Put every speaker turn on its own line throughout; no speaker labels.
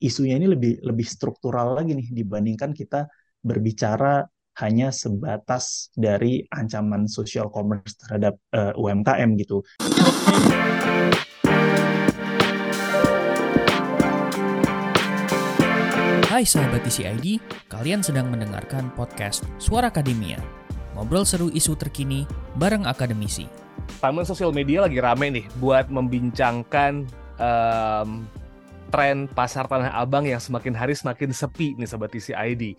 isunya ini lebih lebih struktural lagi nih dibandingkan kita berbicara hanya sebatas dari ancaman social commerce terhadap uh, UMKM gitu.
Hai sahabat ICID, kalian sedang mendengarkan podcast Suara Akademia. Ngobrol seru isu terkini bareng akademisi.
Taman sosial media lagi rame nih buat membincangkan um, tren pasar Tanah Abang yang semakin hari semakin sepi nih sahabat ICID.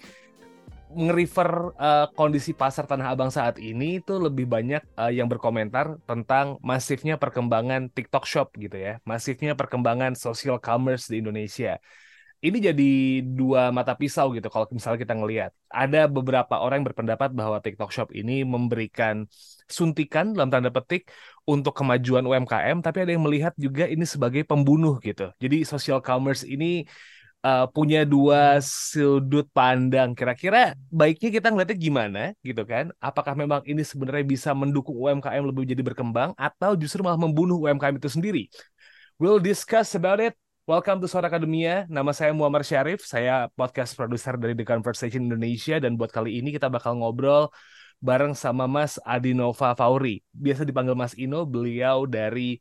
Nge-refer uh, kondisi pasar Tanah Abang saat ini itu lebih banyak uh, yang berkomentar tentang masifnya perkembangan TikTok Shop gitu ya, masifnya perkembangan social commerce di Indonesia ini jadi dua mata pisau gitu kalau misalnya kita ngelihat. Ada beberapa orang yang berpendapat bahwa TikTok Shop ini memberikan suntikan dalam tanda petik untuk kemajuan UMKM, tapi ada yang melihat juga ini sebagai pembunuh gitu. Jadi social commerce ini uh, punya dua sudut pandang. Kira-kira baiknya kita ngeliatnya gimana gitu kan? Apakah memang ini sebenarnya bisa mendukung UMKM lebih jadi berkembang atau justru malah membunuh UMKM itu sendiri? We'll discuss about it Welcome to Suara Akademia. Nama saya Muammar Syarif. Saya podcast produser dari The Conversation Indonesia dan buat kali ini kita bakal ngobrol bareng sama Mas Adinova Fauri. Biasa dipanggil Mas Ino, beliau dari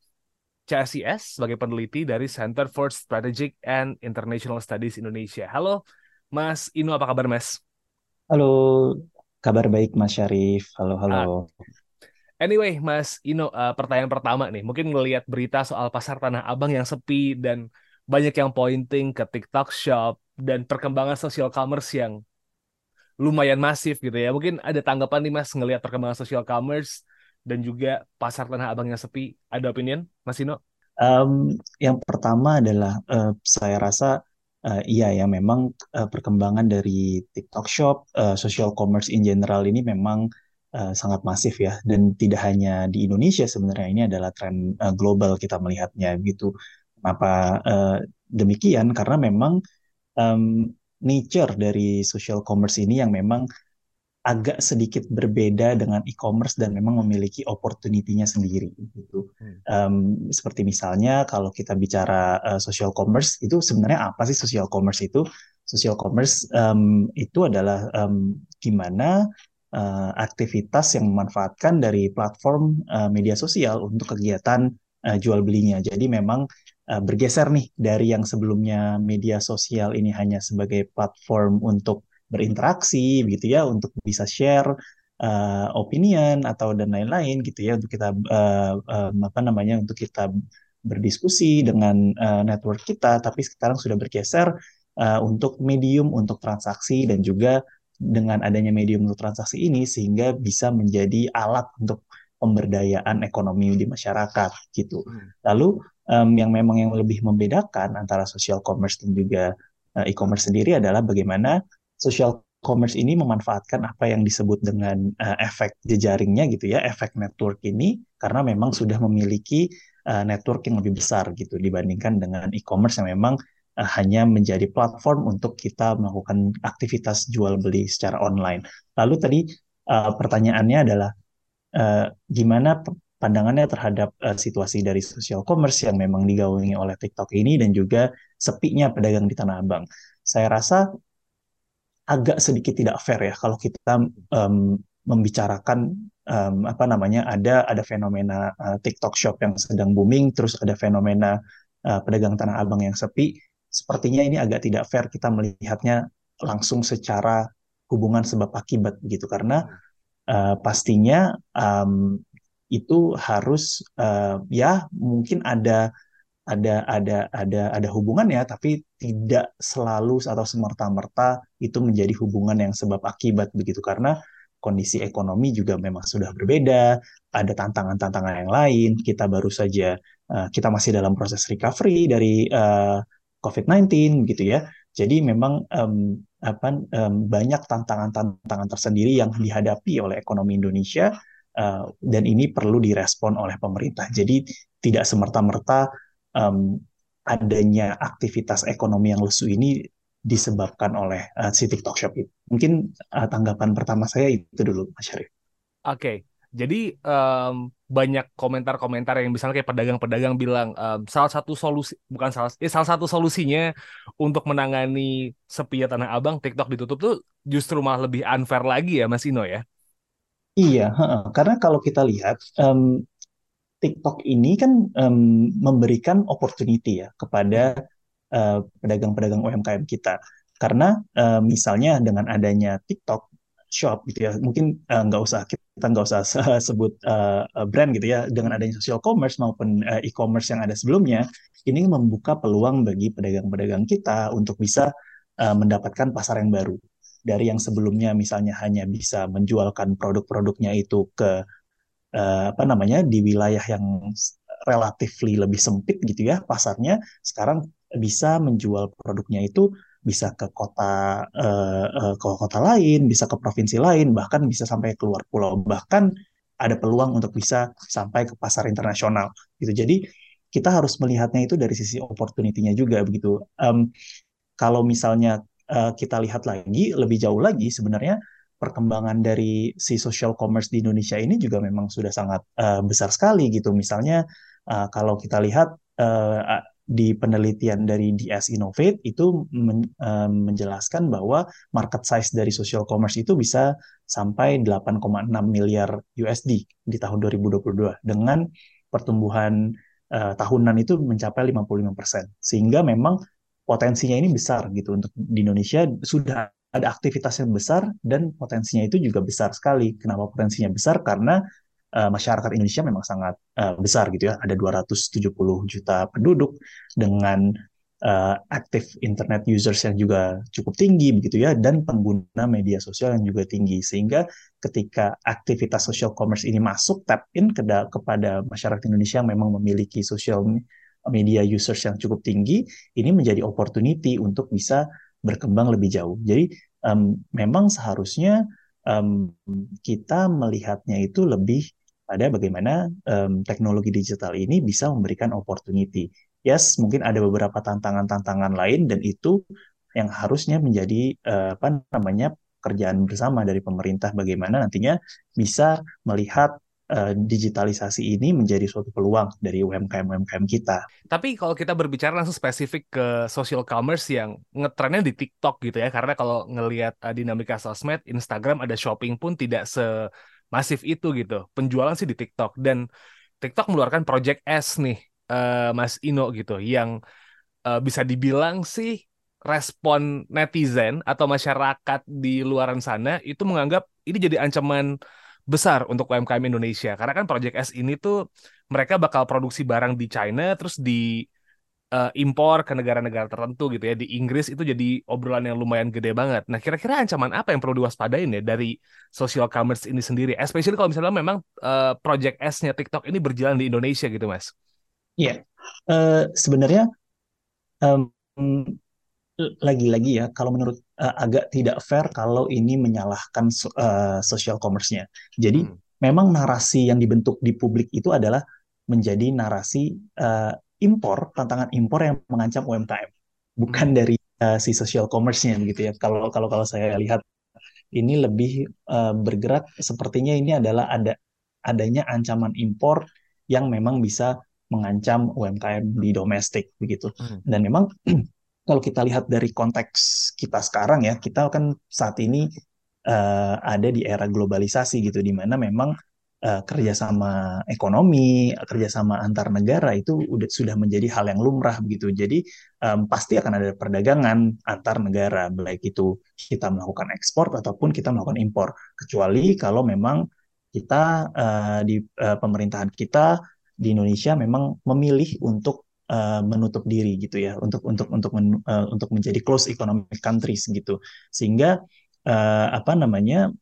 CSIS sebagai peneliti dari Center for Strategic and International Studies Indonesia. Halo, Mas Ino, apa kabar, Mas?
Halo, kabar baik, Mas Syarif. Halo, halo. Ah.
Anyway, Mas Ino, uh, pertanyaan pertama nih, mungkin ngelihat berita soal pasar Tanah Abang yang sepi dan banyak yang pointing ke TikTok Shop dan perkembangan social commerce yang lumayan masif gitu ya. Mungkin ada tanggapan nih Mas ngelihat perkembangan social commerce dan juga pasar Tanah Abang yang sepi. Ada opinion, Mas Ino?
Um, yang pertama adalah uh, saya rasa uh, iya ya memang uh, perkembangan dari TikTok Shop, uh, social commerce in general ini memang uh, sangat masif ya dan tidak hanya di Indonesia sebenarnya ini adalah tren uh, global kita melihatnya gitu. Kenapa uh, demikian? Karena memang um, nature dari social commerce ini yang memang agak sedikit berbeda dengan e-commerce dan memang memiliki opportunity-nya sendiri gitu. Hmm. Um, seperti misalnya kalau kita bicara uh, social commerce itu sebenarnya apa sih social commerce itu? Social commerce um, itu adalah um, gimana uh, aktivitas yang memanfaatkan dari platform uh, media sosial untuk kegiatan uh, jual belinya. Jadi memang uh, bergeser nih dari yang sebelumnya media sosial ini hanya sebagai platform untuk berinteraksi gitu ya untuk bisa share uh, opinion atau dan lain-lain gitu ya untuk kita uh, uh, apa namanya untuk kita berdiskusi dengan uh, network kita tapi sekarang sudah bergeser uh, untuk medium untuk transaksi dan juga dengan adanya medium untuk transaksi ini sehingga bisa menjadi alat untuk pemberdayaan ekonomi di masyarakat gitu. Hmm. Lalu um, yang memang yang lebih membedakan antara social commerce dan juga uh, e-commerce sendiri adalah bagaimana social commerce ini memanfaatkan apa yang disebut dengan uh, efek jejaringnya gitu ya, efek network ini karena memang sudah memiliki uh, network yang lebih besar gitu dibandingkan dengan e-commerce yang memang uh, hanya menjadi platform untuk kita melakukan aktivitas jual beli secara online. Lalu tadi uh, pertanyaannya adalah uh, gimana pandangannya terhadap uh, situasi dari social commerce yang memang digaungi oleh TikTok ini dan juga sepinya pedagang di Tanah Abang. Saya rasa agak sedikit tidak fair ya kalau kita um, membicarakan um, apa namanya ada ada fenomena uh, TikTok Shop yang sedang booming, terus ada fenomena uh, pedagang Tanah Abang yang sepi. Sepertinya ini agak tidak fair kita melihatnya langsung secara hubungan sebab akibat gitu karena uh, pastinya um, itu harus uh, ya mungkin ada ada ada ada ada hubungan ya tapi tidak selalu atau semerta-merta itu menjadi hubungan yang sebab akibat begitu. Karena kondisi ekonomi juga memang sudah berbeda ada tantangan-tantangan yang lain kita baru saja uh, kita masih dalam proses recovery dari uh, COVID-19 gitu ya. Jadi memang um, apa um, banyak tantangan-tantangan tersendiri yang dihadapi oleh ekonomi Indonesia uh, dan ini perlu direspon oleh pemerintah. Jadi tidak semerta-merta um, adanya aktivitas ekonomi yang lesu ini disebabkan oleh uh, si TikTok Shop itu. Mungkin uh, tanggapan pertama saya itu dulu, Mas Syarif.
Oke, okay. jadi um, banyak komentar-komentar yang misalnya kayak pedagang-pedagang bilang um, salah satu solusi bukan salah eh, salah satu solusinya untuk menangani sepinya Tanah Abang TikTok ditutup tuh justru malah lebih unfair lagi ya Mas Ino ya.
Iya, karena kalau kita lihat um, TikTok ini kan um, memberikan opportunity ya kepada uh, pedagang-pedagang UMKM kita. Karena uh, misalnya dengan adanya TikTok Shop gitu ya, mungkin uh, nggak usah kita nggak usah sebut uh, brand gitu ya. Dengan adanya social commerce maupun uh, e-commerce yang ada sebelumnya, ini membuka peluang bagi pedagang-pedagang kita untuk bisa uh, mendapatkan pasar yang baru dari yang sebelumnya misalnya hanya bisa menjualkan produk-produknya itu ke uh, apa namanya di wilayah yang relatif lebih sempit gitu ya pasarnya sekarang bisa menjual produknya itu bisa ke kota uh, uh, ke kota lain bisa ke provinsi lain bahkan bisa sampai keluar pulau. Bahkan ada peluang untuk bisa sampai ke pasar internasional gitu. Jadi kita harus melihatnya itu dari sisi opportunity-nya juga begitu. Um, kalau misalnya uh, kita lihat lagi lebih jauh lagi sebenarnya perkembangan dari si social commerce di Indonesia ini juga memang sudah sangat uh, besar sekali gitu. Misalnya uh, kalau kita lihat uh, di penelitian dari DS Innovate itu men, uh, menjelaskan bahwa market size dari social commerce itu bisa sampai 8,6 miliar USD di tahun 2022 dengan pertumbuhan uh, tahunan itu mencapai 55%. Sehingga memang potensinya ini besar gitu untuk di Indonesia sudah ada aktivitas yang besar dan potensinya itu juga besar sekali. Kenapa potensinya besar? Karena uh, masyarakat Indonesia memang sangat uh, besar gitu ya. Ada 270 juta penduduk dengan uh, aktif internet users yang juga cukup tinggi begitu ya dan pengguna media sosial yang juga tinggi sehingga ketika aktivitas social commerce ini masuk tap in ke kepada masyarakat Indonesia yang memang memiliki social media users yang cukup tinggi, ini menjadi opportunity untuk bisa berkembang lebih jauh. Jadi um, memang seharusnya um, kita melihatnya itu lebih pada bagaimana um, teknologi digital ini bisa memberikan opportunity. Yes, mungkin ada beberapa tantangan-tantangan lain dan itu yang harusnya menjadi uh, apa namanya kerjaan bersama dari pemerintah bagaimana nantinya bisa melihat Eh, digitalisasi ini menjadi suatu peluang dari UMKM-UMKM kita.
Tapi kalau kita berbicara langsung spesifik ke social commerce yang ngetrennya di TikTok gitu ya, karena kalau ngelihat uh, dinamika sosmed, Instagram ada shopping pun tidak semasif itu gitu. Penjualan sih di TikTok dan TikTok mengeluarkan Project S nih, uh, Mas Ino gitu, yang bisa dibilang sih respon netizen atau masyarakat di luaran sana itu menganggap ini jadi ancaman besar untuk UMKM Indonesia karena kan Project S ini tuh mereka bakal produksi barang di China terus di uh, impor ke negara-negara tertentu gitu ya di Inggris itu jadi obrolan yang lumayan gede banget. Nah kira-kira ancaman apa yang perlu diwaspadain ya dari social commerce ini sendiri, especially kalau misalnya memang uh, Project S-nya TikTok ini berjalan di Indonesia gitu mas?
Iya, yeah. uh, sebenarnya um, lagi-lagi ya, kalau menurut uh, agak tidak fair kalau ini menyalahkan uh, social commerce-nya. Jadi hmm. memang narasi yang dibentuk di publik itu adalah menjadi narasi uh, impor, tantangan impor yang mengancam UMKM, bukan hmm. dari uh, si social commerce-nya gitu ya. Kalau kalau kalau saya lihat ini lebih uh, bergerak sepertinya ini adalah ada adanya ancaman impor yang memang bisa mengancam UMKM di domestik begitu. Hmm. Dan memang kalau kita lihat dari konteks kita sekarang ya, kita kan saat ini uh, ada di era globalisasi gitu, di mana memang uh, kerjasama ekonomi, kerjasama antar negara itu udah sudah menjadi hal yang lumrah begitu. Jadi um, pasti akan ada perdagangan antar negara, baik itu kita melakukan ekspor ataupun kita melakukan impor. Kecuali kalau memang kita uh, di uh, pemerintahan kita di Indonesia memang memilih untuk uh, menutup diri gitu ya untuk untuk untuk men, uh, untuk menjadi close economic countries gitu sehingga uh, apa namanya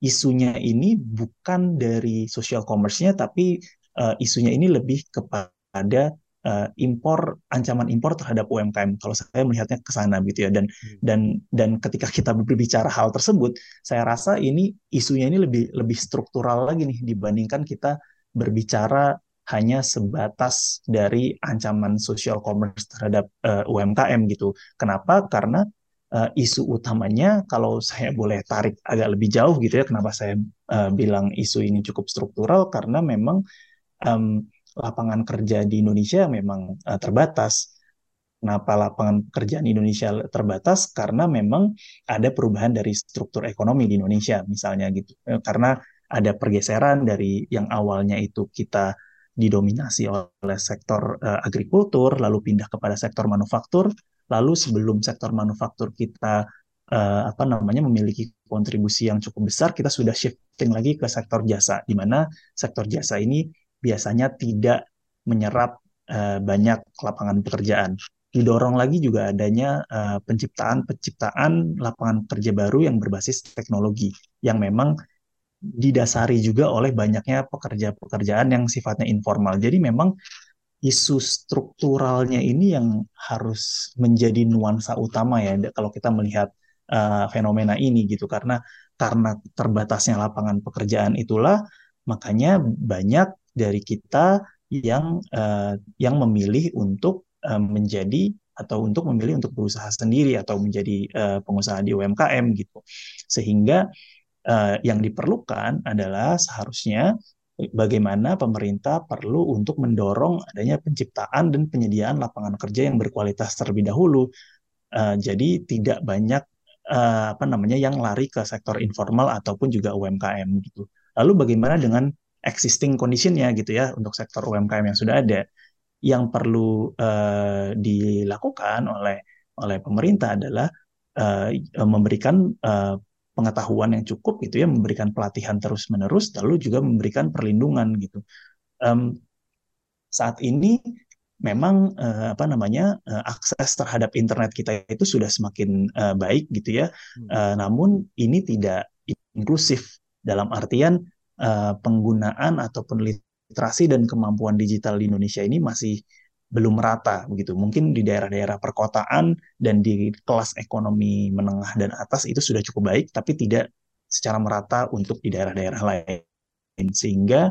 isunya ini bukan dari social commerce-nya tapi uh, isunya ini lebih kepada uh, impor ancaman impor terhadap UMKM kalau saya melihatnya ke sana gitu ya dan hmm. dan dan ketika kita berbicara hal tersebut saya rasa ini isunya ini lebih lebih struktural lagi nih dibandingkan kita berbicara hanya sebatas dari ancaman social commerce terhadap uh, eh, UMKM gitu. Kenapa? Karena uh, isu utamanya kalau saya boleh tarik agak lebih jauh gitu ya kenapa saya uh, bilang isu ini cukup struktural karena memang um, lapangan kerja di Indonesia memang uh, terbatas. Kenapa lapangan pekerjaan di Indonesia terbatas? Karena memang ada perubahan dari struktur ekonomi di Indonesia, misalnya gitu. Karena ada pergeseran dari yang awalnya itu kita didominasi oleh sektor uh, agrikultur, lalu pindah kepada sektor manufaktur, lalu sebelum sektor manufaktur kita uh, apa namanya memiliki kontribusi yang cukup besar, kita sudah shifting lagi ke sektor jasa, di mana sektor jasa ini biasanya tidak menyerap uh, banyak lapangan pekerjaan. Didorong lagi juga adanya penciptaan-penciptaan lapangan kerja baru yang berbasis teknologi, yang memang didasari juga oleh banyaknya pekerja-pekerjaan yang sifatnya informal. Jadi memang isu strukturalnya ini yang harus menjadi nuansa utama ya kalau kita melihat uh, fenomena ini gitu karena karena terbatasnya lapangan pekerjaan itulah makanya banyak dari kita yang uh, yang memilih untuk uh, menjadi atau untuk memilih untuk berusaha sendiri atau menjadi uh, pengusaha di UMKM gitu sehingga uh, yang diperlukan adalah seharusnya bagaimana pemerintah perlu untuk mendorong adanya penciptaan dan penyediaan lapangan kerja yang berkualitas terlebih dahulu. Uh, jadi tidak banyak uh, apa namanya yang lari ke sektor informal ataupun juga UMKM gitu. Lalu bagaimana dengan existing conditionnya gitu ya untuk sektor UMKM yang sudah ada? Yang perlu uh, dilakukan oleh oleh pemerintah adalah uh, memberikan uh, pengetahuan yang cukup gitu ya, memberikan pelatihan terus menerus, lalu juga memberikan perlindungan gitu. Um, saat ini memang uh, apa namanya uh, akses terhadap internet kita itu sudah semakin uh, baik gitu ya, uh, namun ini tidak inklusif dalam artian uh, penggunaan ataupun literasi dan kemampuan digital di Indonesia ini masih belum merata begitu. Mungkin di daerah-daerah perkotaan dan di kelas ekonomi menengah dan atas itu sudah cukup baik, tapi tidak secara merata untuk di daerah-daerah lain. Sehingga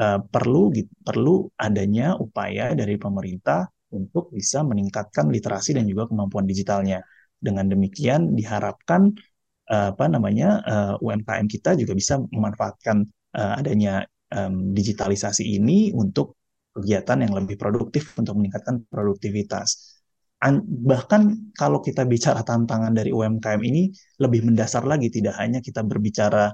uh, perlu perlu adanya upaya dari pemerintah untuk bisa meningkatkan literasi dan juga kemampuan digitalnya. Dengan demikian diharapkan uh, apa namanya uh, UMKM kita juga bisa memanfaatkan uh, adanya um, digitalisasi ini untuk kegiatan yang lebih produktif untuk meningkatkan produktivitas. Bahkan kalau kita bicara tantangan dari UMKM ini lebih mendasar lagi, tidak hanya kita berbicara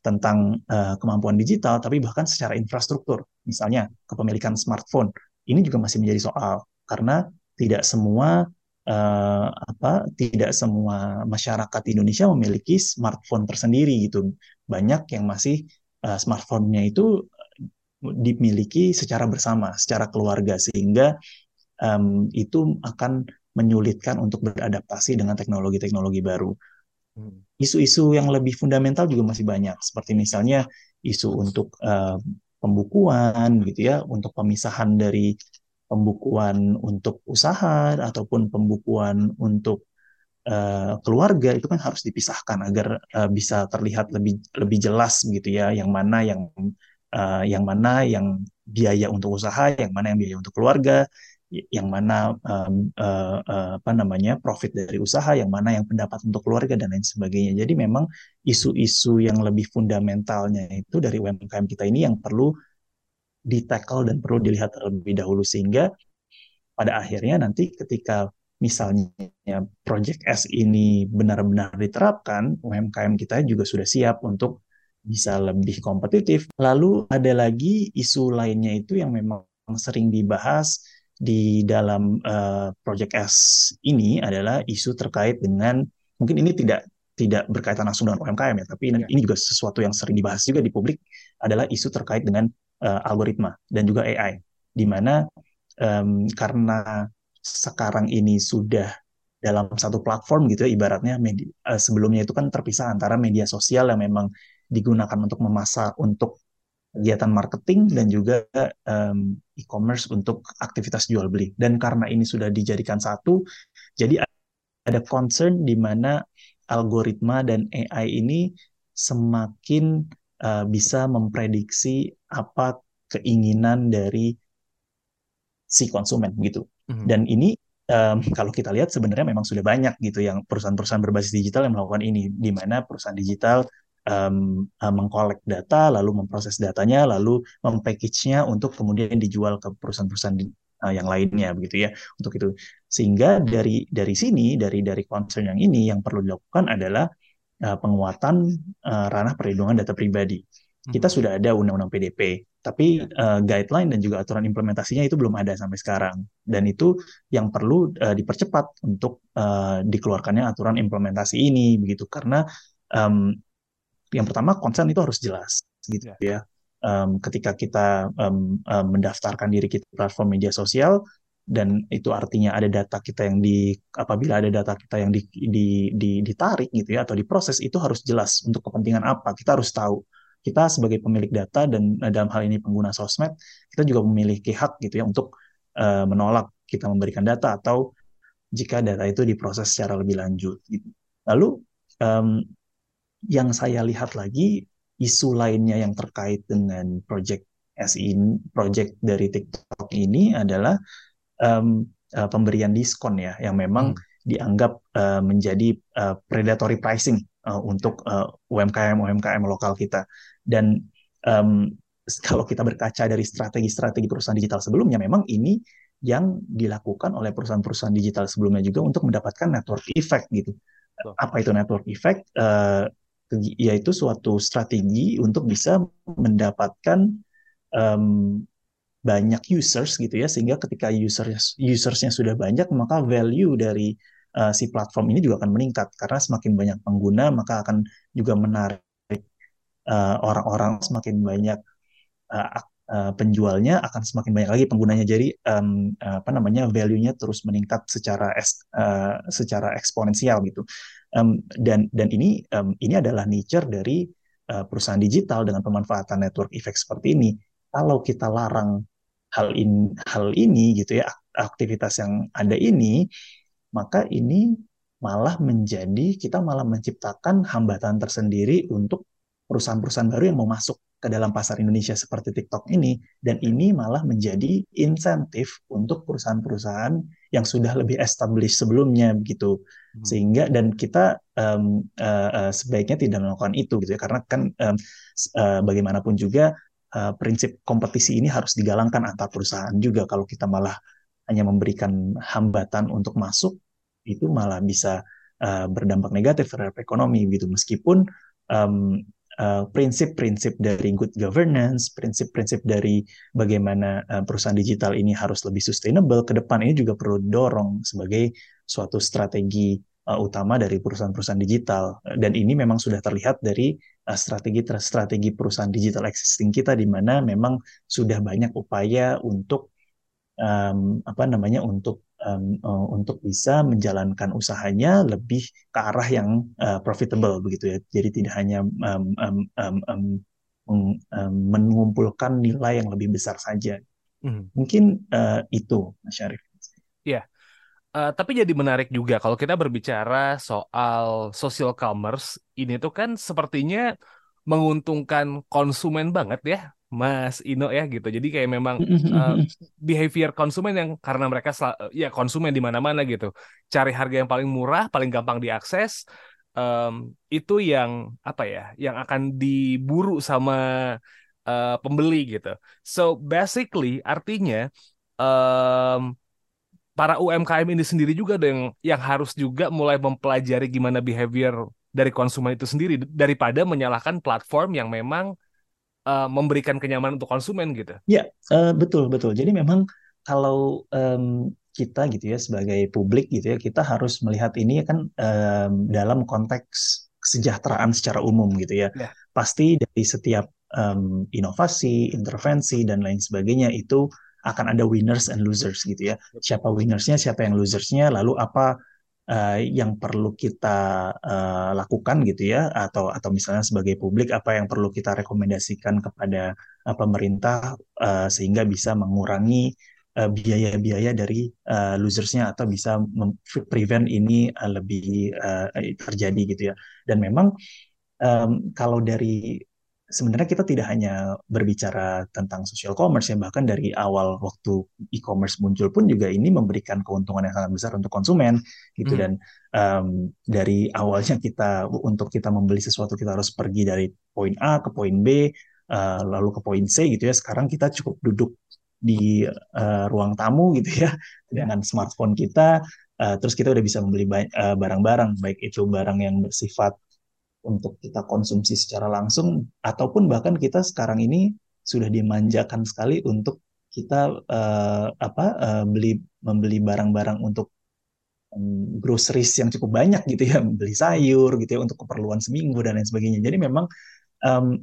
tentang uh, kemampuan digital, tapi bahkan secara infrastruktur. Misalnya kepemilikan smartphone, ini juga masih menjadi soal karena tidak semua uh, apa tidak semua masyarakat Indonesia memiliki smartphone tersendiri gitu. Banyak yang masih uh, smartphone-nya itu dimiliki secara bersama, secara keluarga, sehingga um, itu akan menyulitkan untuk beradaptasi dengan teknologi-teknologi baru. Hmm. Isu-isu yang lebih fundamental juga masih banyak, seperti misalnya isu untuk uh, pembukuan, gitu ya, untuk pemisahan dari pembukuan untuk usaha ataupun pembukuan untuk uh, keluarga itu kan harus dipisahkan agar uh, bisa terlihat lebih lebih jelas gitu ya, yang mana yang uh, yang mana yang biaya untuk usaha, yang mana yang biaya untuk keluarga, yang mana um, uh, uh, apa namanya profit dari usaha, yang mana yang pendapat untuk keluarga dan lain sebagainya. Jadi memang isu-isu yang lebih fundamentalnya itu dari UMKM kita ini yang perlu ditackle dan perlu dilihat terlebih dahulu sehingga pada akhirnya nanti ketika misalnya Project S ini benar-benar diterapkan, UMKM kita juga sudah siap untuk bisa lebih kompetitif. Lalu ada lagi isu lainnya itu yang memang sering dibahas di dalam uh, Project S ini adalah isu terkait dengan mungkin ini tidak tidak berkaitan langsung dengan UMKM ya, tapi ya. ini juga sesuatu yang sering dibahas juga di publik adalah isu terkait dengan uh, algoritma dan juga AI, di mana um, karena sekarang ini sudah dalam satu platform gitu ya ibaratnya media, uh, sebelumnya itu kan terpisah antara media sosial yang memang digunakan untuk memasak untuk kegiatan marketing dan juga um, e-commerce untuk aktivitas jual beli. Dan karena ini sudah dijadikan satu, jadi ada concern di mana algoritma dan AI ini semakin uh, bisa memprediksi apa keinginan dari si konsumen gitu. Mm -hmm. Dan ini um, kalau kita lihat sebenarnya memang sudah banyak gitu yang perusahaan-perusahaan berbasis digital yang melakukan ini, di mana perusahaan digital um, uh, mengkolek data, lalu memproses datanya, lalu mempackage-nya untuk kemudian dijual ke perusahaan-perusahaan uh, yang lainnya begitu ya untuk itu. Sehingga dari dari sini dari dari concern yang ini yang perlu dilakukan adalah uh, penguatan uh, ranah perlindungan data pribadi. Kita hmm. sudah ada undang-undang PDP, tapi uh, guideline dan juga aturan implementasinya itu belum ada sampai sekarang. Dan itu yang perlu uh, dipercepat untuk uh, dikeluarkannya aturan implementasi ini begitu karena um, yang pertama konsen itu harus jelas gitu ya. Um, ketika kita um, um, mendaftarkan diri kita platform media sosial dan itu artinya ada data kita yang di apabila ada data kita yang di, di, di, ditarik gitu ya atau diproses itu harus jelas untuk kepentingan apa kita harus tahu kita sebagai pemilik data dan dalam hal ini pengguna sosmed kita juga memiliki hak gitu ya untuk uh, menolak kita memberikan data atau jika data itu diproses secara lebih lanjut gitu. lalu um, yang saya lihat lagi isu lainnya yang terkait dengan project SI project dari TikTok ini adalah um, uh, pemberian diskon ya yang memang hmm. dianggap uh, menjadi uh, predatory pricing uh, untuk uh, UMKM UMKM lokal kita dan um, kalau kita berkaca dari strategi-strategi perusahaan digital sebelumnya memang ini yang dilakukan oleh perusahaan-perusahaan digital sebelumnya juga untuk mendapatkan network effect gitu. Apa itu network effect? Uh, yaitu suatu strategi untuk bisa mendapatkan um, banyak users gitu ya. Sehingga ketika users usersnya sudah banyak maka value dari uh, si platform ini juga akan meningkat. Karena semakin banyak pengguna maka akan juga menarik uh, orang-orang semakin banyak uh, uh, penjualnya akan semakin banyak lagi penggunanya. Jadi um, apa namanya value-nya terus meningkat secara uh, secara eksponensial gitu Um, dan dan ini um, ini adalah nature dari uh, perusahaan digital dengan pemanfaatan network effect seperti ini. Kalau kita larang hal in hal ini gitu ya aktivitas yang ada ini, maka ini malah menjadi kita malah menciptakan hambatan tersendiri untuk perusahaan-perusahaan baru yang mau masuk ke dalam pasar Indonesia seperti TikTok ini dan ini malah menjadi insentif untuk perusahaan-perusahaan yang sudah lebih established sebelumnya begitu. Hmm. sehingga dan kita um, uh, uh, sebaiknya tidak melakukan itu gitu ya. Karena kan um, uh, bagaimanapun juga uh, prinsip kompetisi ini harus digalangkan antar perusahaan juga. Kalau kita malah hanya memberikan hambatan untuk masuk itu malah bisa uh, berdampak negatif terhadap ekonomi gitu. Meskipun um, Eh, prinsip-prinsip dari good governance, prinsip-prinsip dari bagaimana uh, perusahaan digital ini harus lebih sustainable ke depan ini juga perlu dorong sebagai suatu strategi uh, utama dari perusahaan-perusahaan digital. Dan ini memang sudah terlihat dari strategi-strategi perusahaan digital existing kita di mana memang sudah banyak upaya untuk um, apa namanya untuk um, uh, untuk bisa menjalankan usahanya lebih ke arah yang uh, profitable begitu ya. Jadi tidak hanya um, um, um, um, um, mengumpulkan nilai yang lebih besar saja. Hmm. Mungkin uh, itu, Mas Syarif.
Yeah. Uh, tapi jadi menarik juga kalau kita berbicara soal social commerce ini tuh kan sepertinya menguntungkan konsumen banget ya Mas Ino ya gitu. Jadi kayak memang uh, behavior konsumen yang karena mereka ya konsumen di mana-mana gitu. Cari harga yang paling murah, paling gampang diakses um, itu yang apa ya, yang akan diburu sama uh, pembeli gitu. So basically artinya um, para UMKM ini sendiri juga ada yang yang harus juga mulai mempelajari gimana behavior dari konsumen itu sendiri daripada menyalahkan platform yang memang uh, memberikan kenyamanan untuk konsumen gitu.
Ya, uh, betul betul. Jadi memang kalau um, kita gitu ya sebagai publik gitu ya kita harus melihat ini kan um, dalam konteks kesejahteraan secara umum gitu ya. ya. Pasti dari setiap um, inovasi, intervensi dan lain sebagainya itu akan ada winners and losers gitu ya. Siapa winnersnya, siapa yang losersnya, lalu apa uh, yang perlu kita uh, lakukan gitu ya atau atau misalnya sebagai publik apa yang perlu kita rekomendasikan kepada uh, pemerintah uh, sehingga bisa mengurangi biaya-biaya uh, dari uh, losersnya atau bisa prevent ini uh, lebih uh, terjadi gitu ya. Dan memang um, kalau dari sebenarnya kita tidak hanya berbicara tentang social commerce ya bahkan dari awal waktu e-commerce muncul pun juga ini memberikan keuntungan yang sangat besar untuk konsumen gitu hmm. dan um, dari awalnya kita untuk kita membeli sesuatu kita harus pergi dari poin A ke poin B uh, lalu ke poin C gitu ya sekarang kita cukup duduk di uh, ruang tamu gitu ya, ya. dengan smartphone kita uh, terus kita udah bisa membeli barang-barang baik itu barang yang bersifat untuk kita konsumsi secara langsung ataupun bahkan kita sekarang ini sudah dimanjakan sekali untuk kita uh, apa uh, beli membeli barang-barang untuk um, groceries yang cukup banyak gitu ya beli sayur gitu ya untuk keperluan seminggu dan lain sebagainya. Jadi memang um,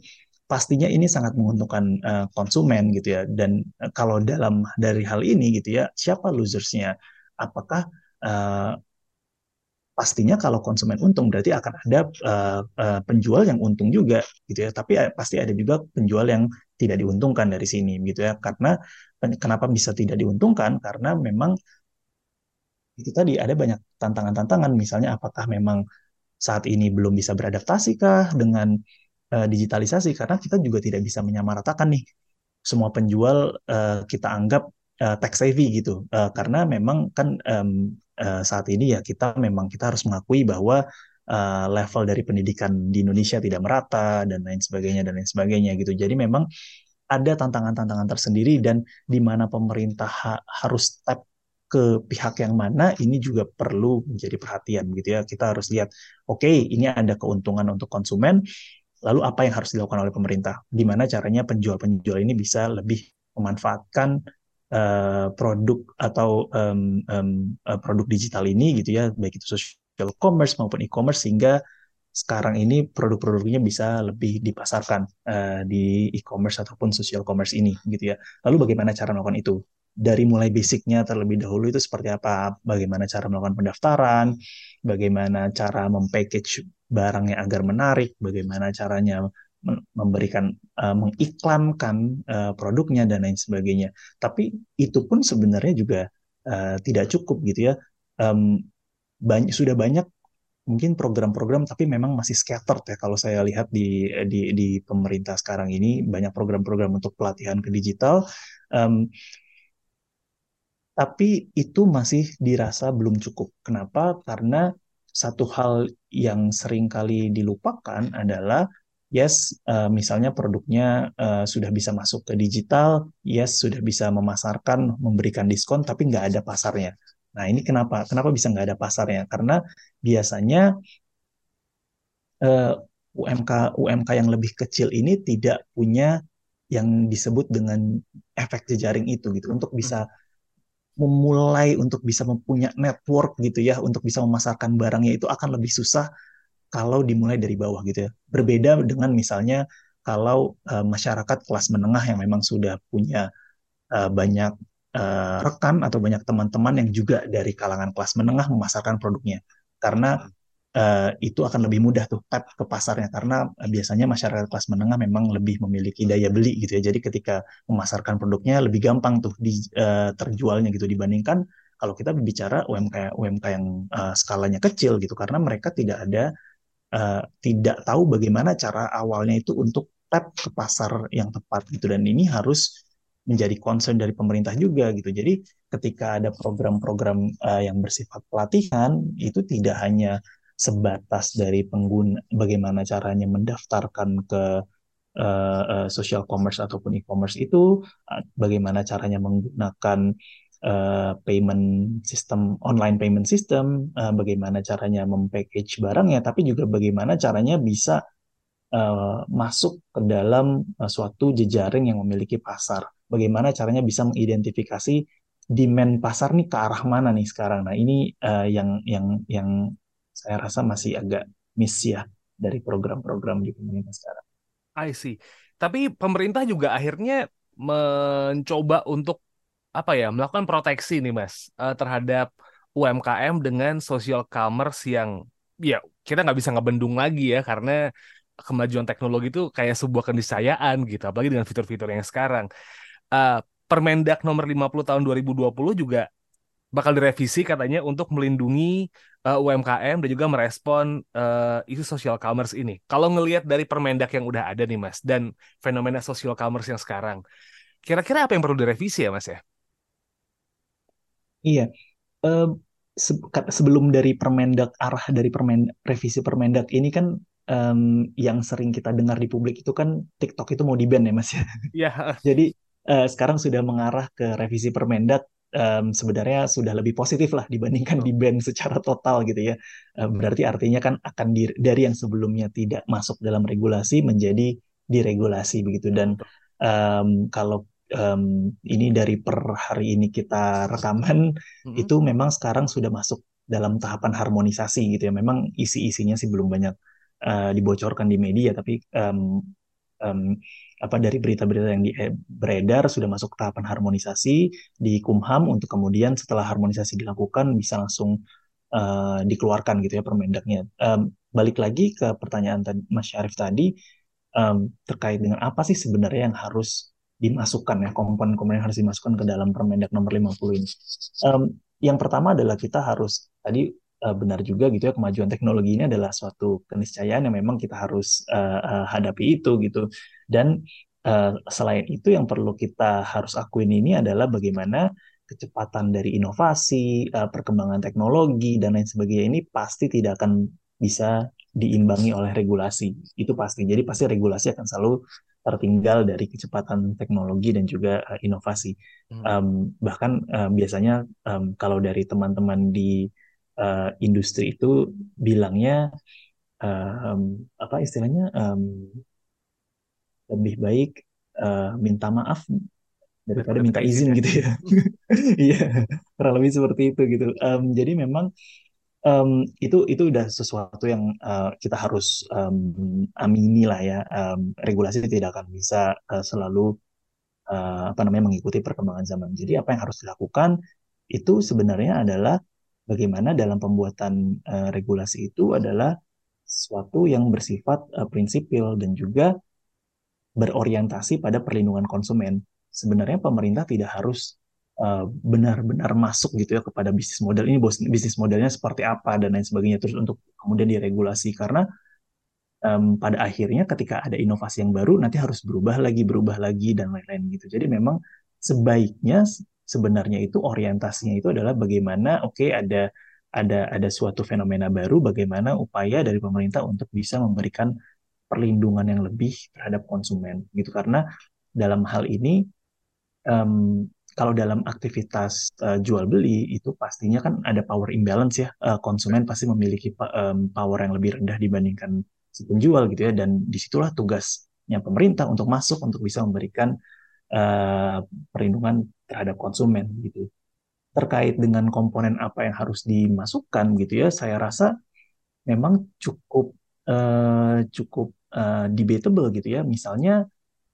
pastinya ini sangat menguntungkan uh, konsumen gitu ya. Dan uh, kalau dalam dari hal ini gitu ya siapa losersnya? Apakah uh, pastinya kalau konsumen untung berarti akan ada uh, uh, penjual yang untung juga gitu ya. Tapi uh, pasti ada juga penjual yang tidak diuntungkan dari sini gitu ya. Karena kenapa bisa tidak diuntungkan? Karena memang itu tadi ada banyak tantangan-tantangan. Misalnya apakah memang saat ini belum bisa beradaptasi kah dengan uh, digitalisasi? Karena kita juga tidak bisa menyamaratakan nih semua penjual uh, kita anggap uh, tech savvy gitu. Uh, karena memang kan um, uh, saat ini ya kita memang kita harus mengakui bahwa uh, level dari pendidikan di Indonesia tidak merata dan lain sebagainya dan lain sebagainya gitu. Jadi memang ada tantangan-tantangan tersendiri dan di mana pemerintah ha harus tap ke pihak yang mana ini juga perlu menjadi perhatian gitu ya. Kita harus lihat, oke, okay, ini ada keuntungan untuk konsumen, lalu apa yang harus dilakukan oleh pemerintah? Di mana caranya penjual-penjual ini bisa lebih memanfaatkan uh, produk atau um, um, produk digital ini gitu ya baik itu social commerce maupun e-commerce sehingga sekarang ini produk-produknya bisa lebih dipasarkan uh, di e-commerce ataupun social commerce ini gitu ya. Lalu bagaimana cara melakukan itu? Dari mulai basicnya terlebih dahulu itu seperti apa? Bagaimana cara melakukan pendaftaran? Bagaimana cara mempackage barangnya agar menarik? Bagaimana caranya memberikan uh, mengiklankan uh, produknya dan lain sebagainya. Tapi itu pun sebenarnya juga uh, tidak cukup gitu ya. Um, banyak sudah banyak mungkin program-program tapi memang masih scattered ya kalau saya lihat di di di pemerintah sekarang ini banyak program-program untuk pelatihan ke digital. Um, tapi itu masih dirasa belum cukup. Kenapa? Karena satu hal yang sering kali dilupakan adalah yes, uh, misalnya produknya uh, sudah bisa masuk ke digital, yes, sudah bisa memasarkan, memberikan diskon, tapi nggak ada pasarnya. Nah, ini kenapa? Kenapa bisa nggak ada pasarnya? Karena biasanya uh, UMK UMK yang lebih kecil ini tidak punya yang disebut dengan efek jejaring itu gitu untuk bisa hmm. memulai untuk bisa mempunyai network gitu ya untuk bisa memasarkan barangnya itu akan lebih susah kalau dimulai dari bawah gitu ya. Berbeda dengan misalnya kalau uh, masyarakat kelas menengah yang memang sudah punya uh, banyak uh, rekan atau banyak teman-teman yang juga dari kalangan kelas menengah memasarkan produknya. Karena uh, itu akan lebih mudah tuh tap ke pasarnya karena uh, biasanya masyarakat kelas menengah memang lebih memiliki daya beli gitu ya. Jadi ketika memasarkan produknya lebih gampang tuh di uh, terjualnya gitu dibandingkan kalau kita berbicara UMK UMK yang uh, skalanya kecil gitu karena mereka tidak ada uh, tidak tahu bagaimana cara awalnya itu untuk tap ke pasar yang tepat gitu dan ini harus menjadi concern dari pemerintah juga gitu. Jadi ketika ada program-program uh, yang bersifat pelatihan itu tidak hanya sebatas dari pengguna bagaimana caranya mendaftarkan ke uh, uh, social commerce ataupun e-commerce itu, uh, bagaimana caranya menggunakan uh, payment system online payment system uh, bagaimana caranya mempackage barangnya tapi juga bagaimana caranya bisa uh, masuk ke dalam uh, suatu jejaring yang memiliki pasar bagaimana caranya bisa mengidentifikasi demand pasar nih ke arah mana nih sekarang nah ini uh, yang yang yang saya rasa masih agak miss ya dari program-program di pemerintah sekarang.
I see. Tapi pemerintah juga akhirnya mencoba untuk apa ya melakukan proteksi nih mas uh, terhadap UMKM dengan social commerce yang ya kita nggak bisa ngebendung lagi ya karena kemajuan teknologi itu kayak sebuah keniscayaan gitu apalagi dengan fitur-fitur yang sekarang uh, Permendak nomor 50 tahun 2020 juga bakal direvisi katanya untuk melindungi uh, UMKM dan juga merespon uh, isu social commerce ini. Kalau ngelihat dari Permendak yang udah ada nih Mas dan fenomena social commerce yang sekarang, kira-kira apa yang perlu direvisi ya Mas ya?
Iya, se sebelum dari Permendak arah dari permen revisi Permendak ini kan um, yang sering kita dengar di publik itu kan TikTok itu mau di-ban ya Mas ya.
Iya.
Jadi uh, sekarang sudah mengarah ke revisi Permendak um, sebenarnya sudah lebih positif lah dibandingkan di ban secara total gitu ya. Um, berarti artinya kan akan di, dari yang sebelumnya tidak masuk dalam regulasi menjadi diregulasi begitu. Dan um, kalau um, ini dari per hari ini kita rekaman mm-hmm. itu memang sekarang sudah masuk dalam tahapan harmonisasi gitu ya. Memang isi-isinya sih belum banyak uh, dibocorkan di media, tapi um, um, apa dari berita-berita yang di, eh, beredar sudah masuk tahapan harmonisasi di Kumham untuk kemudian setelah harmonisasi dilakukan bisa langsung uh, dikeluarkan gitu ya permendaknya. Um, balik lagi ke pertanyaan tadi Mas Syarif tadi um, terkait dengan apa sih sebenarnya yang harus dimasukkan ya komponen-komponen yang harus dimasukkan ke dalam Permendak nomor 50 ini. Um, yang pertama adalah kita harus tadi uh, benar juga gitu ya kemajuan teknologi ini adalah suatu keniscayaan yang memang kita harus uh, uh, hadapi itu gitu dan uh, selain itu yang perlu kita harus akuin ini adalah bagaimana kecepatan dari inovasi, uh, perkembangan teknologi dan lain sebagainya ini pasti tidak akan bisa diimbangi oleh regulasi. Itu pasti. Jadi pasti regulasi akan selalu tertinggal dari kecepatan teknologi dan juga uh, inovasi. Hmm. Um, bahkan uh, biasanya um, kalau dari teman-teman di uh, industri itu bilangnya um, apa istilahnya um, lebih baik uh, minta maaf daripada minta izin gitu ya. Iya, kurang lebih seperti itu gitu. Um, jadi memang um, itu itu udah sesuatu yang uh, kita harus um, amini lah ya. Um, regulasi tidak akan bisa uh, selalu uh, apa namanya mengikuti perkembangan zaman. Jadi apa yang harus dilakukan itu sebenarnya adalah bagaimana dalam pembuatan uh, regulasi itu adalah sesuatu yang bersifat uh, prinsipil dan juga berorientasi pada perlindungan konsumen. Sebenarnya pemerintah tidak harus benar-benar uh, masuk gitu ya kepada bisnis model ini bisnis modelnya seperti apa dan lain sebagainya terus untuk kemudian diregulasi. Karena um, pada akhirnya ketika ada inovasi yang baru nanti harus berubah lagi berubah lagi dan lain-lain gitu. Jadi memang sebaiknya sebenarnya itu orientasinya itu adalah bagaimana oke okay, ada ada ada suatu fenomena baru bagaimana upaya dari pemerintah untuk bisa memberikan perlindungan yang lebih terhadap konsumen gitu. Karena dalam hal ini um, kalau dalam aktivitas uh, jual beli itu pastinya kan ada power imbalance ya. Uh, konsumen pasti memiliki um, power yang lebih rendah dibandingkan si penjual gitu ya. Dan di situlah tugasnya pemerintah untuk masuk untuk bisa memberikan uh, perlindungan terhadap konsumen gitu. Terkait dengan komponen apa yang harus dimasukkan gitu ya saya rasa memang cukup uh, cukup uh, debatable gitu ya. Misalnya,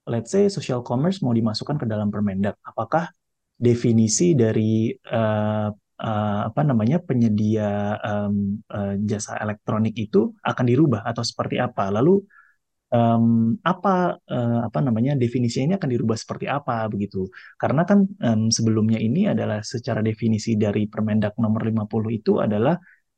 let's say social commerce mau dimasukkan ke dalam Permendak, apakah definisi dari uh, uh, apa namanya penyedia um, uh, jasa elektronik itu akan dirubah atau seperti apa? Lalu um, apa uh, apa namanya definisinya ini akan dirubah seperti apa begitu? Karena kan um, sebelumnya ini adalah secara definisi dari Permendak nomor 50 itu adalah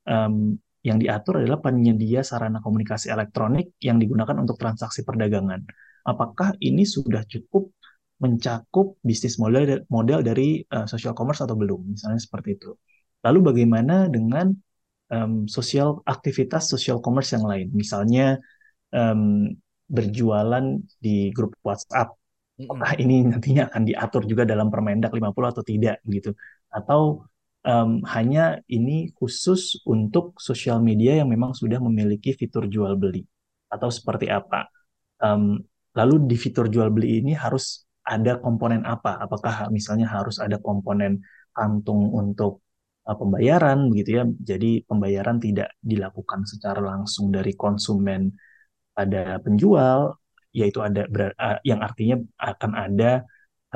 um, yang diatur adalah penyedia sarana komunikasi elektronik yang digunakan untuk transaksi perdagangan. Apakah ini sudah cukup mencakup bisnis model model dari uh, social commerce atau belum? Misalnya seperti itu. Lalu bagaimana dengan um, sosial aktivitas social commerce yang lain? Misalnya um, berjualan di grup WhatsApp. Apakah ini nantinya akan diatur juga dalam Permendak 50 atau tidak gitu? Atau um, hanya ini khusus untuk sosial media yang memang sudah memiliki fitur jual beli atau seperti apa. Um, lalu di fitur jual beli ini harus ada komponen apa? Apakah misalnya harus ada komponen kantung untuk uh, pembayaran begitu ya? Jadi pembayaran tidak dilakukan secara langsung dari konsumen pada penjual, yaitu ada uh, yang artinya akan ada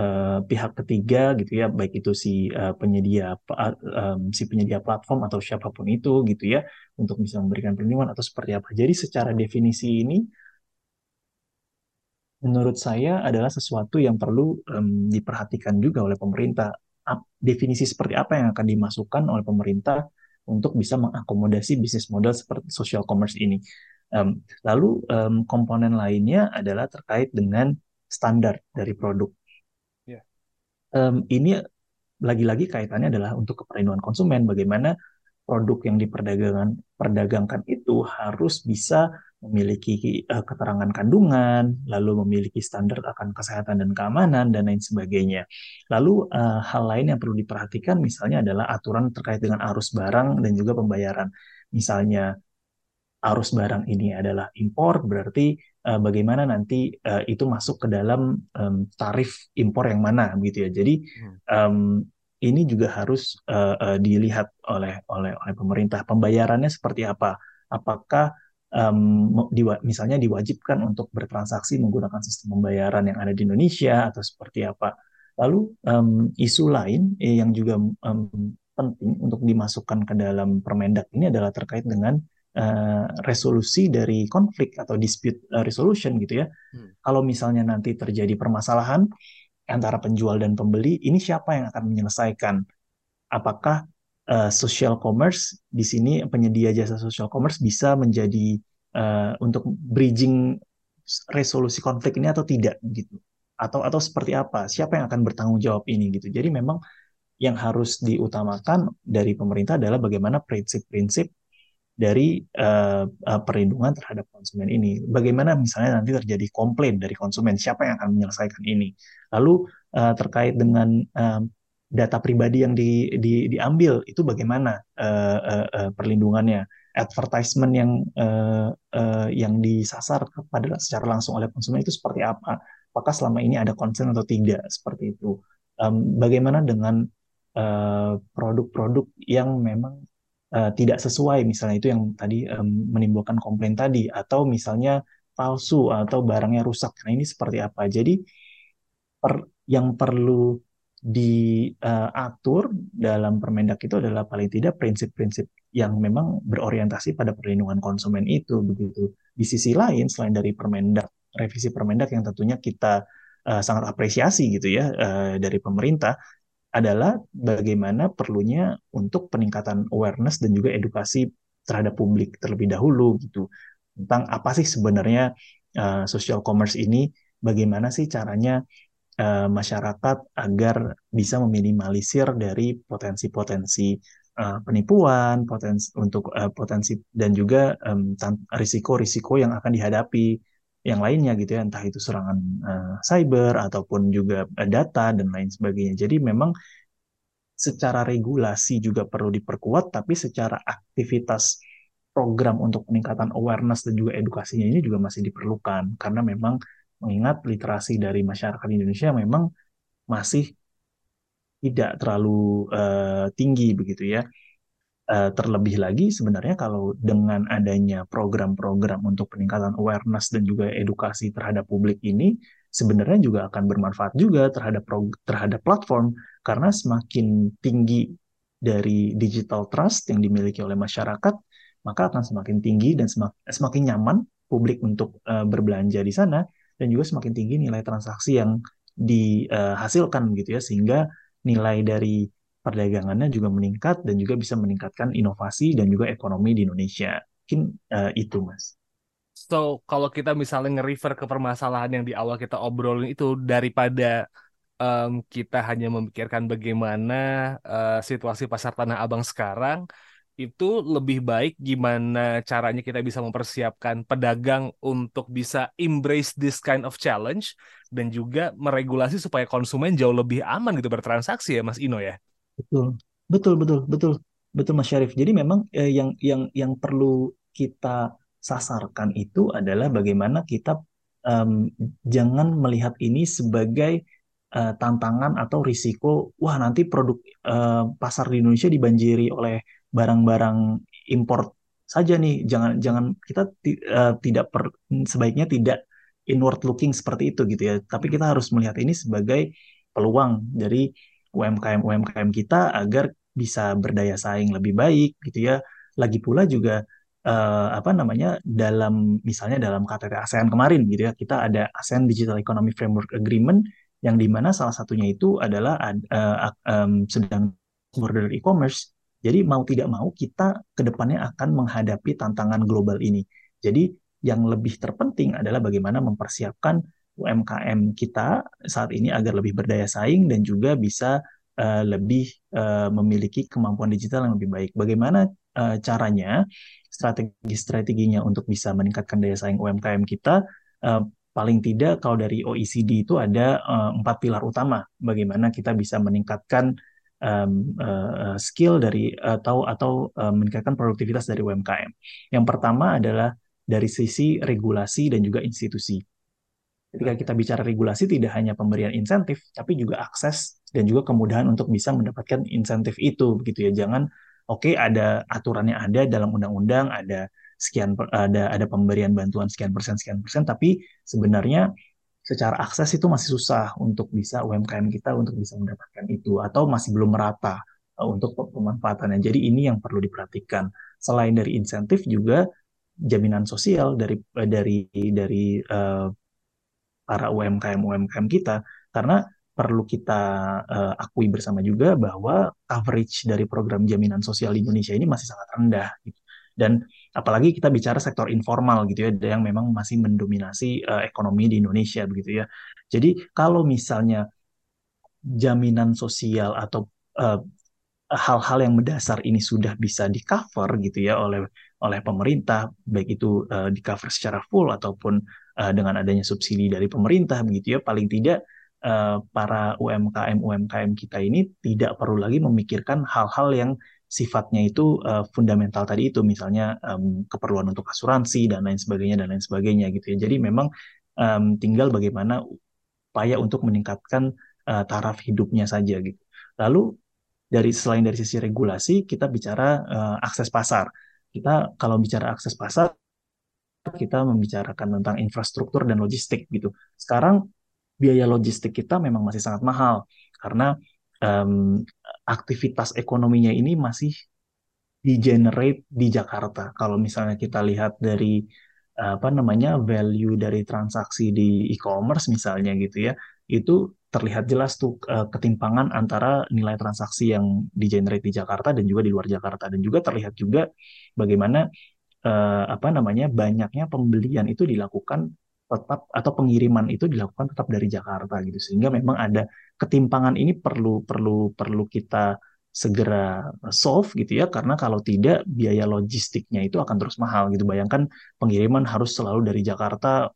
uh, pihak ketiga gitu ya baik itu si uh, penyedia um, si penyedia platform atau siapa pun itu gitu ya untuk bisa memberikan perlindungan atau seperti apa. Jadi secara definisi ini menurut saya adalah sesuatu yang perlu um, diperhatikan juga oleh pemerintah definisi seperti apa yang akan dimasukkan oleh pemerintah untuk bisa mengakomodasi bisnis model seperti social commerce ini. Um, lalu um, komponen lainnya adalah terkait dengan standar dari produk. Yeah. Um, ini lagi-lagi kaitannya adalah untuk keperlindungan konsumen. Bagaimana produk yang diperdagangkan perdagangkan itu harus bisa memiliki uh, keterangan kandungan, lalu memiliki standar akan kesehatan dan keamanan dan lain sebagainya. Lalu uh, hal lain yang perlu diperhatikan misalnya adalah aturan terkait dengan arus barang dan juga pembayaran. Misalnya arus barang ini adalah impor, berarti uh, bagaimana nanti uh, itu masuk ke dalam um, tarif impor yang mana gitu ya. Jadi um, ini juga harus uh, uh, dilihat oleh oleh oleh pemerintah. Pembayarannya seperti apa? Apakah um, diwa, misalnya diwajibkan untuk bertransaksi menggunakan sistem pembayaran yang ada di Indonesia atau seperti apa. Lalu um, isu lain eh, yang juga um, penting untuk dimasukkan ke dalam Permendak ini adalah terkait dengan uh, resolusi dari konflik atau dispute resolution gitu ya. Hmm. Kalau misalnya nanti terjadi permasalahan antara penjual dan pembeli, ini siapa yang akan menyelesaikan? Apakah uh, social commerce? Di sini penyedia jasa social commerce bisa menjadi uh, untuk bridging resolusi konflik ini atau tidak gitu? Atau atau seperti apa? Siapa yang akan bertanggung jawab ini gitu? Jadi memang yang harus diutamakan dari pemerintah adalah bagaimana prinsip-prinsip dari uh, perlindungan terhadap konsumen ini. Bagaimana misalnya nanti terjadi komplain dari konsumen, siapa yang akan menyelesaikan ini? Lalu uh, terkait dengan uh, data pribadi yang di, di, diambil itu bagaimana uh, uh, uh, perlindungannya advertisement yang uh, uh, yang disasar kepada secara langsung oleh konsumen itu seperti apa apakah selama ini ada concern atau tidak seperti itu um, bagaimana dengan produk-produk uh, yang memang uh, tidak sesuai. Misalnya itu yang tadi um, menimbulkan komplain tadi. Atau misalnya palsu atau barangnya rusak. Nah ini seperti apa? Jadi per, yang perlu diatur dalam Permendak itu adalah paling tidak prinsip-prinsip yang memang berorientasi pada perlindungan konsumen itu begitu. Di sisi lain selain dari Permendak revisi Permendak yang tentunya kita uh, sangat apresiasi gitu ya uh, dari pemerintah adalah bagaimana perlunya untuk peningkatan awareness dan juga edukasi terhadap publik terlebih dahulu gitu. Tentang apa sih sebenarnya uh, social commerce ini, bagaimana sih caranya uh, masyarakat agar bisa meminimalisir dari potensi-potensi uh, penipuan, potensi untuk uh, potensi dan juga risiko-risiko um, yang akan dihadapi yang lainnya gitu ya, entah itu serangan uh, cyber ataupun juga uh, data dan lain sebagainya. Jadi memang secara regulasi juga perlu diperkuat, tapi secara aktivitas program untuk peningkatan awareness dan juga edukasinya ini juga masih diperlukan karena memang mengingat literasi dari masyarakat Indonesia memang masih tidak terlalu uh, tinggi begitu ya. Uh, terlebih lagi sebenarnya kalau dengan adanya program-program untuk peningkatan awareness dan juga edukasi terhadap publik ini sebenarnya juga akan bermanfaat juga terhadap terhadap platform. Karena semakin tinggi dari digital trust yang dimiliki oleh masyarakat maka akan semakin tinggi dan semakin, semakin nyaman publik untuk uh, berbelanja di sana dan juga semakin tinggi nilai transaksi yang dihasilkan gitu ya. Sehingga nilai dari perdagangannya juga meningkat dan juga bisa meningkatkan inovasi dan juga ekonomi di Indonesia. Mungkin uh, itu Mas.
So, kalau kita misalnya nge-refer ke permasalahan yang di awal kita obrolin itu daripada um, kita hanya memikirkan bagaimana uh, situasi pasar Tanah Abang sekarang, itu lebih baik gimana caranya kita bisa mempersiapkan pedagang untuk bisa embrace this kind of challenge dan juga meregulasi supaya konsumen jauh lebih aman gitu bertransaksi ya Mas Ino ya.
Betul. Betul betul betul. Betul Mas Syarif. Jadi memang eh, yang yang yang perlu kita sasarkan itu adalah bagaimana kita um, jangan melihat ini sebagai uh, tantangan atau risiko wah nanti produk uh, pasar di Indonesia dibanjiri oleh barang-barang import saja nih jangan jangan kita uh, tidak per, sebaiknya tidak inward looking seperti itu gitu ya tapi kita harus melihat ini sebagai peluang dari UMKM UMKM kita agar bisa berdaya saing lebih baik gitu ya lagi pula juga uh, apa namanya dalam misalnya dalam KTT ASEAN kemarin gitu ya kita ada ASEAN Digital Economy Framework Agreement yang di mana salah satunya itu adalah uh, um, sedang border e-commerce. Jadi mau tidak mau kita ke depannya akan menghadapi tantangan global ini. Jadi yang lebih terpenting adalah bagaimana mempersiapkan UMKM kita saat ini agar lebih berdaya saing dan juga bisa uh, lebih uh, memiliki kemampuan digital yang lebih baik. Bagaimana uh, caranya, strategi-strateginya untuk bisa meningkatkan daya saing UMKM kita? Uh, paling tidak kalau dari OECD itu ada uh, empat pilar utama bagaimana kita bisa meningkatkan um, uh, skill dari atau atau uh, meningkatkan produktivitas dari UMKM. Yang pertama adalah dari sisi regulasi dan juga institusi. Ketika kita bicara regulasi tidak hanya pemberian insentif, tapi juga akses dan juga kemudahan untuk bisa mendapatkan insentif itu, begitu ya. Jangan oke okay, ada aturannya ada dalam undang-undang, ada sekian ada ada pemberian bantuan sekian persen sekian persen, tapi sebenarnya secara akses itu masih susah untuk bisa UMKM kita untuk bisa mendapatkan itu atau masih belum merata uh, untuk pemanfaatannya. Jadi ini yang perlu diperhatikan. Selain dari insentif juga jaminan sosial dari dari dari uh, para UMKM UMKM kita karena perlu kita uh, akui bersama juga bahwa coverage dari program jaminan sosial di Indonesia ini masih sangat rendah gitu. dan apalagi kita bicara sektor informal gitu ya yang memang masih mendominasi uh, ekonomi di Indonesia begitu ya jadi kalau misalnya jaminan sosial atau uh, hal-hal yang mendasar ini sudah bisa di cover gitu ya oleh oleh pemerintah baik itu uh, di cover secara full ataupun uh, dengan adanya subsidi dari pemerintah begitu ya. Paling tidak uh, para UMKM UMKM kita ini tidak perlu lagi memikirkan hal-hal yang sifatnya itu uh, fundamental tadi itu. Misalnya um, keperluan untuk asuransi dan lain sebagainya dan lain sebagainya gitu ya. Jadi memang um, tinggal bagaimana upaya untuk meningkatkan uh, taraf hidupnya saja gitu. Lalu dari selain dari sisi regulasi kita bicara uh, akses pasar. Kita kalau bicara akses pasar kita membicarakan tentang infrastruktur dan logistik gitu. Sekarang biaya logistik kita memang masih sangat mahal karena um, aktivitas ekonominya ini masih di generate di Jakarta. Kalau misalnya kita lihat dari apa namanya value dari transaksi di e-commerce misalnya gitu ya, itu terlihat jelas tuh uh, ketimpangan antara nilai transaksi yang di generate di Jakarta dan juga di luar Jakarta dan juga terlihat juga bagaimana uh, apa namanya banyaknya pembelian itu dilakukan tetap atau pengiriman itu dilakukan tetap dari Jakarta gitu. Sehingga memang ada ketimpangan ini perlu perlu perlu kita segera solve gitu ya. Karena kalau tidak biaya logistiknya itu akan terus mahal gitu. Bayangkan pengiriman harus selalu dari Jakarta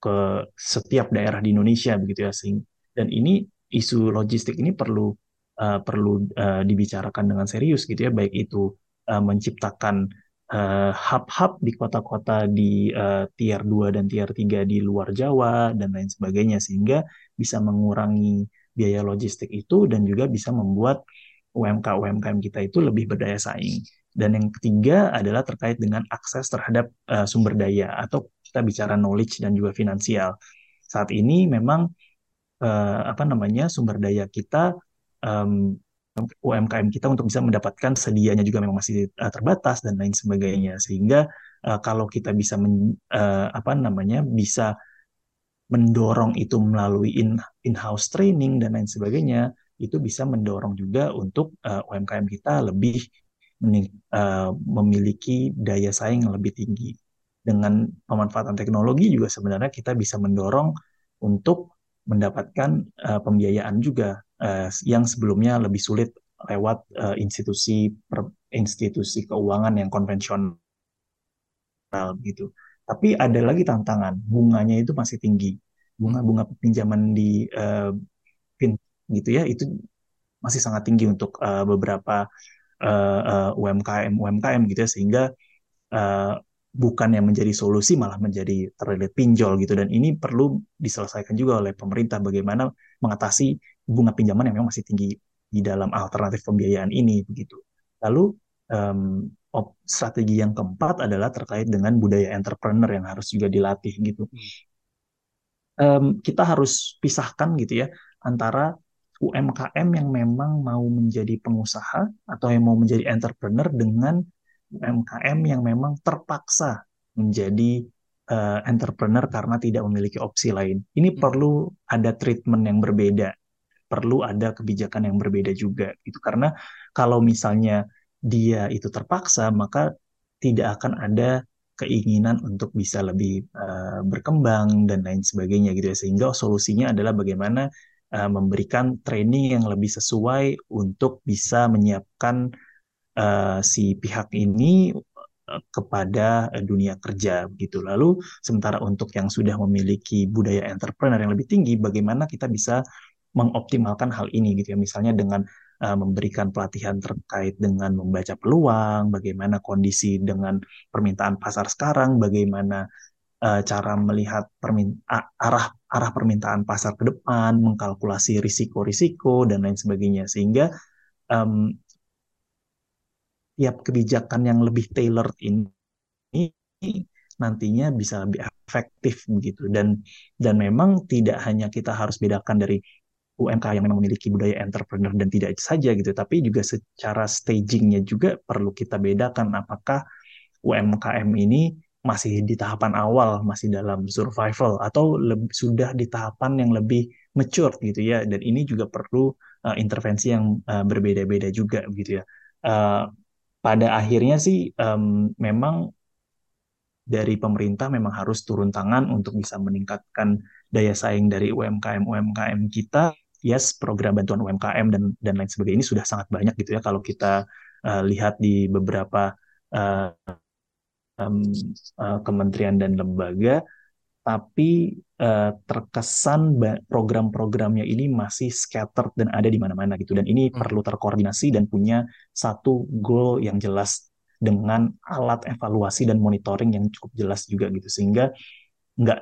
ke setiap daerah di Indonesia begitu ya. Sehingga dan ini isu logistik ini perlu uh, perlu uh, dibicarakan dengan serius gitu ya. Baik itu uh, menciptakan Eh, hub-hub uh, di kota-kota di uh, tier 2 dan tier 3 di luar Jawa dan lain sebagainya sehingga bisa mengurangi biaya logistik itu dan juga bisa membuat UMK-UMKM kita itu lebih berdaya saing. Dan yang ketiga adalah terkait dengan akses terhadap uh, sumber daya atau kita bicara knowledge dan juga finansial. Saat ini memang uh, apa namanya sumber daya kita um, UMKM kita untuk bisa mendapatkan sedianya juga memang masih uh, terbatas dan lain sebagainya. Sehingga uh, kalau kita bisa men, uh, apa namanya bisa mendorong itu melalui in in-house training dan lain sebagainya itu bisa mendorong juga untuk uh, UMKM kita lebih uh, memiliki daya saing yang lebih tinggi. Dengan pemanfaatan teknologi juga sebenarnya kita bisa mendorong untuk mendapatkan uh, pembiayaan juga uh, yang sebelumnya lebih sulit lewat uh, institusi per, institusi keuangan yang konvensional gitu. Tapi ada lagi tantangan, bunganya itu masih tinggi. Bunga-bunga pinjaman di uh, fin gitu ya, itu masih sangat tinggi untuk uh, beberapa uh, uh, UMKM UMKM gitu ya sehingga uh, bukan yang menjadi solusi malah menjadi terlilit pinjol gitu dan ini perlu diselesaikan juga oleh pemerintah bagaimana mengatasi bunga pinjaman yang memang masih tinggi di dalam alternatif pembiayaan ini begitu. Lalu um, strategi yang keempat adalah terkait dengan budaya entrepreneur yang harus juga dilatih gitu. Um, kita harus pisahkan gitu ya antara UMKM yang memang mau menjadi pengusaha atau yang mau menjadi entrepreneur dengan UMKM yang memang terpaksa menjadi uh, entrepreneur karena tidak memiliki opsi lain. Ini hmm. perlu ada treatment yang berbeda, perlu ada kebijakan yang berbeda juga gitu. Karena kalau misalnya dia itu terpaksa, maka tidak akan ada keinginan untuk bisa lebih uh, berkembang dan lain sebagainya gitu ya. Sehingga solusinya adalah bagaimana uh, memberikan training yang lebih sesuai untuk bisa menyiapkan uh, si pihak ini kepada dunia kerja gitu. Lalu sementara untuk yang sudah memiliki budaya entrepreneur yang lebih tinggi, bagaimana kita bisa mengoptimalkan hal ini gitu ya. Misalnya dengan uh, memberikan pelatihan terkait dengan membaca peluang, bagaimana kondisi dengan permintaan pasar sekarang, bagaimana uh, cara melihat arah arah permintaan pasar ke depan, mengkalkulasi risiko-risiko dan lain sebagainya sehingga um, tiap kebijakan yang lebih tailored ini nantinya bisa lebih efektif begitu dan dan memang tidak hanya kita harus bedakan dari UMK yang memang memiliki budaya entrepreneur dan tidak saja gitu, tapi juga secara stagingnya juga perlu kita bedakan apakah UMKM ini masih di tahapan awal, masih dalam survival atau lebih, sudah di tahapan yang lebih mature gitu ya. Dan ini juga perlu uh, intervensi yang uh, berbeda-beda juga gitu ya. Uh, pada akhirnya sih um, memang dari pemerintah memang harus turun tangan untuk bisa meningkatkan daya saing dari UMKM UMKM kita yes program bantuan UMKM dan dan lain sebagainya ini sudah sangat banyak gitu ya kalau kita uh, lihat di beberapa uh, um, uh, kementerian dan lembaga. Tapi uh, terkesan program-programnya ini masih scattered dan ada di mana-mana gitu. Dan ini hmm. perlu terkoordinasi dan punya satu goal yang jelas dengan alat evaluasi dan monitoring yang cukup jelas juga gitu. Sehingga nggak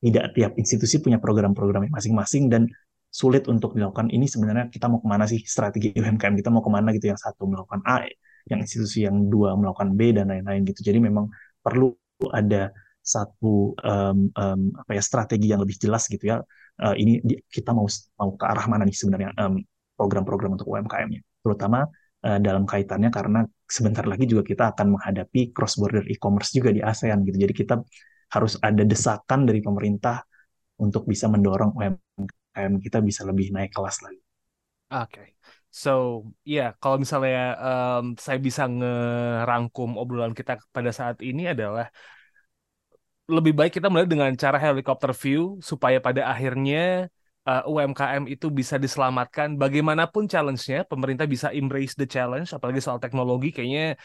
tidak tiap institusi punya program-programnya masing-masing dan sulit untuk dilakukan. Ini sebenarnya kita mau ke mana sih? Strategi UMKM kita mau ke mana gitu? Yang satu melakukan A yang institusi yang dua melakukan B dan lain-lain gitu. Jadi memang perlu ada satu um, um, apa ya strategi yang lebih jelas gitu ya. Uh, ini di, kita mau mau ke arah mana nih sebenarnya um, program-program untuk UMKM-nya terutama uh, dalam kaitannya karena sebentar lagi juga kita akan menghadapi cross border e-commerce juga di ASEAN gitu. Jadi kita harus ada desakan dari pemerintah untuk bisa mendorong UMKM UMKM kita bisa lebih naik kelas lagi.
Oke. Okay. So, ya yeah, kalau misalnya um, saya bisa ngerangkum obrolan kita pada saat ini adalah lebih baik kita mulai dengan cara helikopter view supaya pada akhirnya uh, UMKM itu bisa diselamatkan. Bagaimanapun challenge-nya, pemerintah bisa embrace the challenge, apalagi soal teknologi. Kayaknya,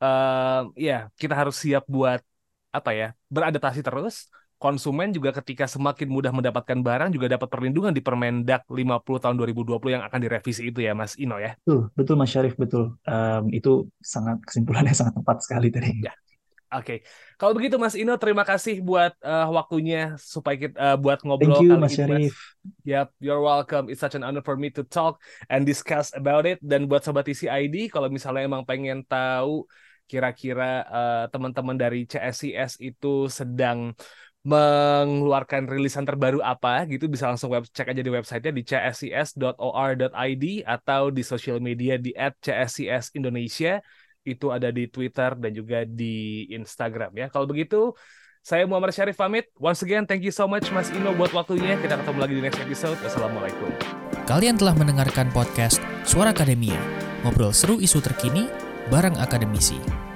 uh, ya yeah, kita harus siap buat apa ya beradaptasi terus konsumen juga ketika semakin mudah mendapatkan barang juga dapat perlindungan di Permendak 50 tahun 2020 yang akan direvisi itu ya Mas Ino ya.
Betul, betul Mas Syarif, betul. Um, itu sangat kesimpulannya sangat tepat sekali tadi.
Ya. Oke, okay. kalau begitu Mas Ino, terima kasih buat uh, waktunya supaya kita uh, buat ngobrol
Thank you, kali Mas Syarif.
Yep, you're welcome. It's such an honor for me to talk and discuss about it. Dan buat sobat ID, kalau misalnya emang pengen tahu kira-kira uh, teman-teman dari CSIS itu sedang mengeluarkan rilisan terbaru apa gitu bisa langsung web cek aja di websitenya di cscs.or.id atau di sosial media di @cscs Indonesia itu ada di Twitter dan juga di Instagram ya. Kalau begitu saya Muhammad Syarif pamit. Once again, thank you so much Mas Ino buat waktunya. Kita ketemu lagi di next episode. Assalamualaikum.
Kalian telah mendengarkan podcast Suara Akademia. Ngobrol seru isu terkini bareng akademisi.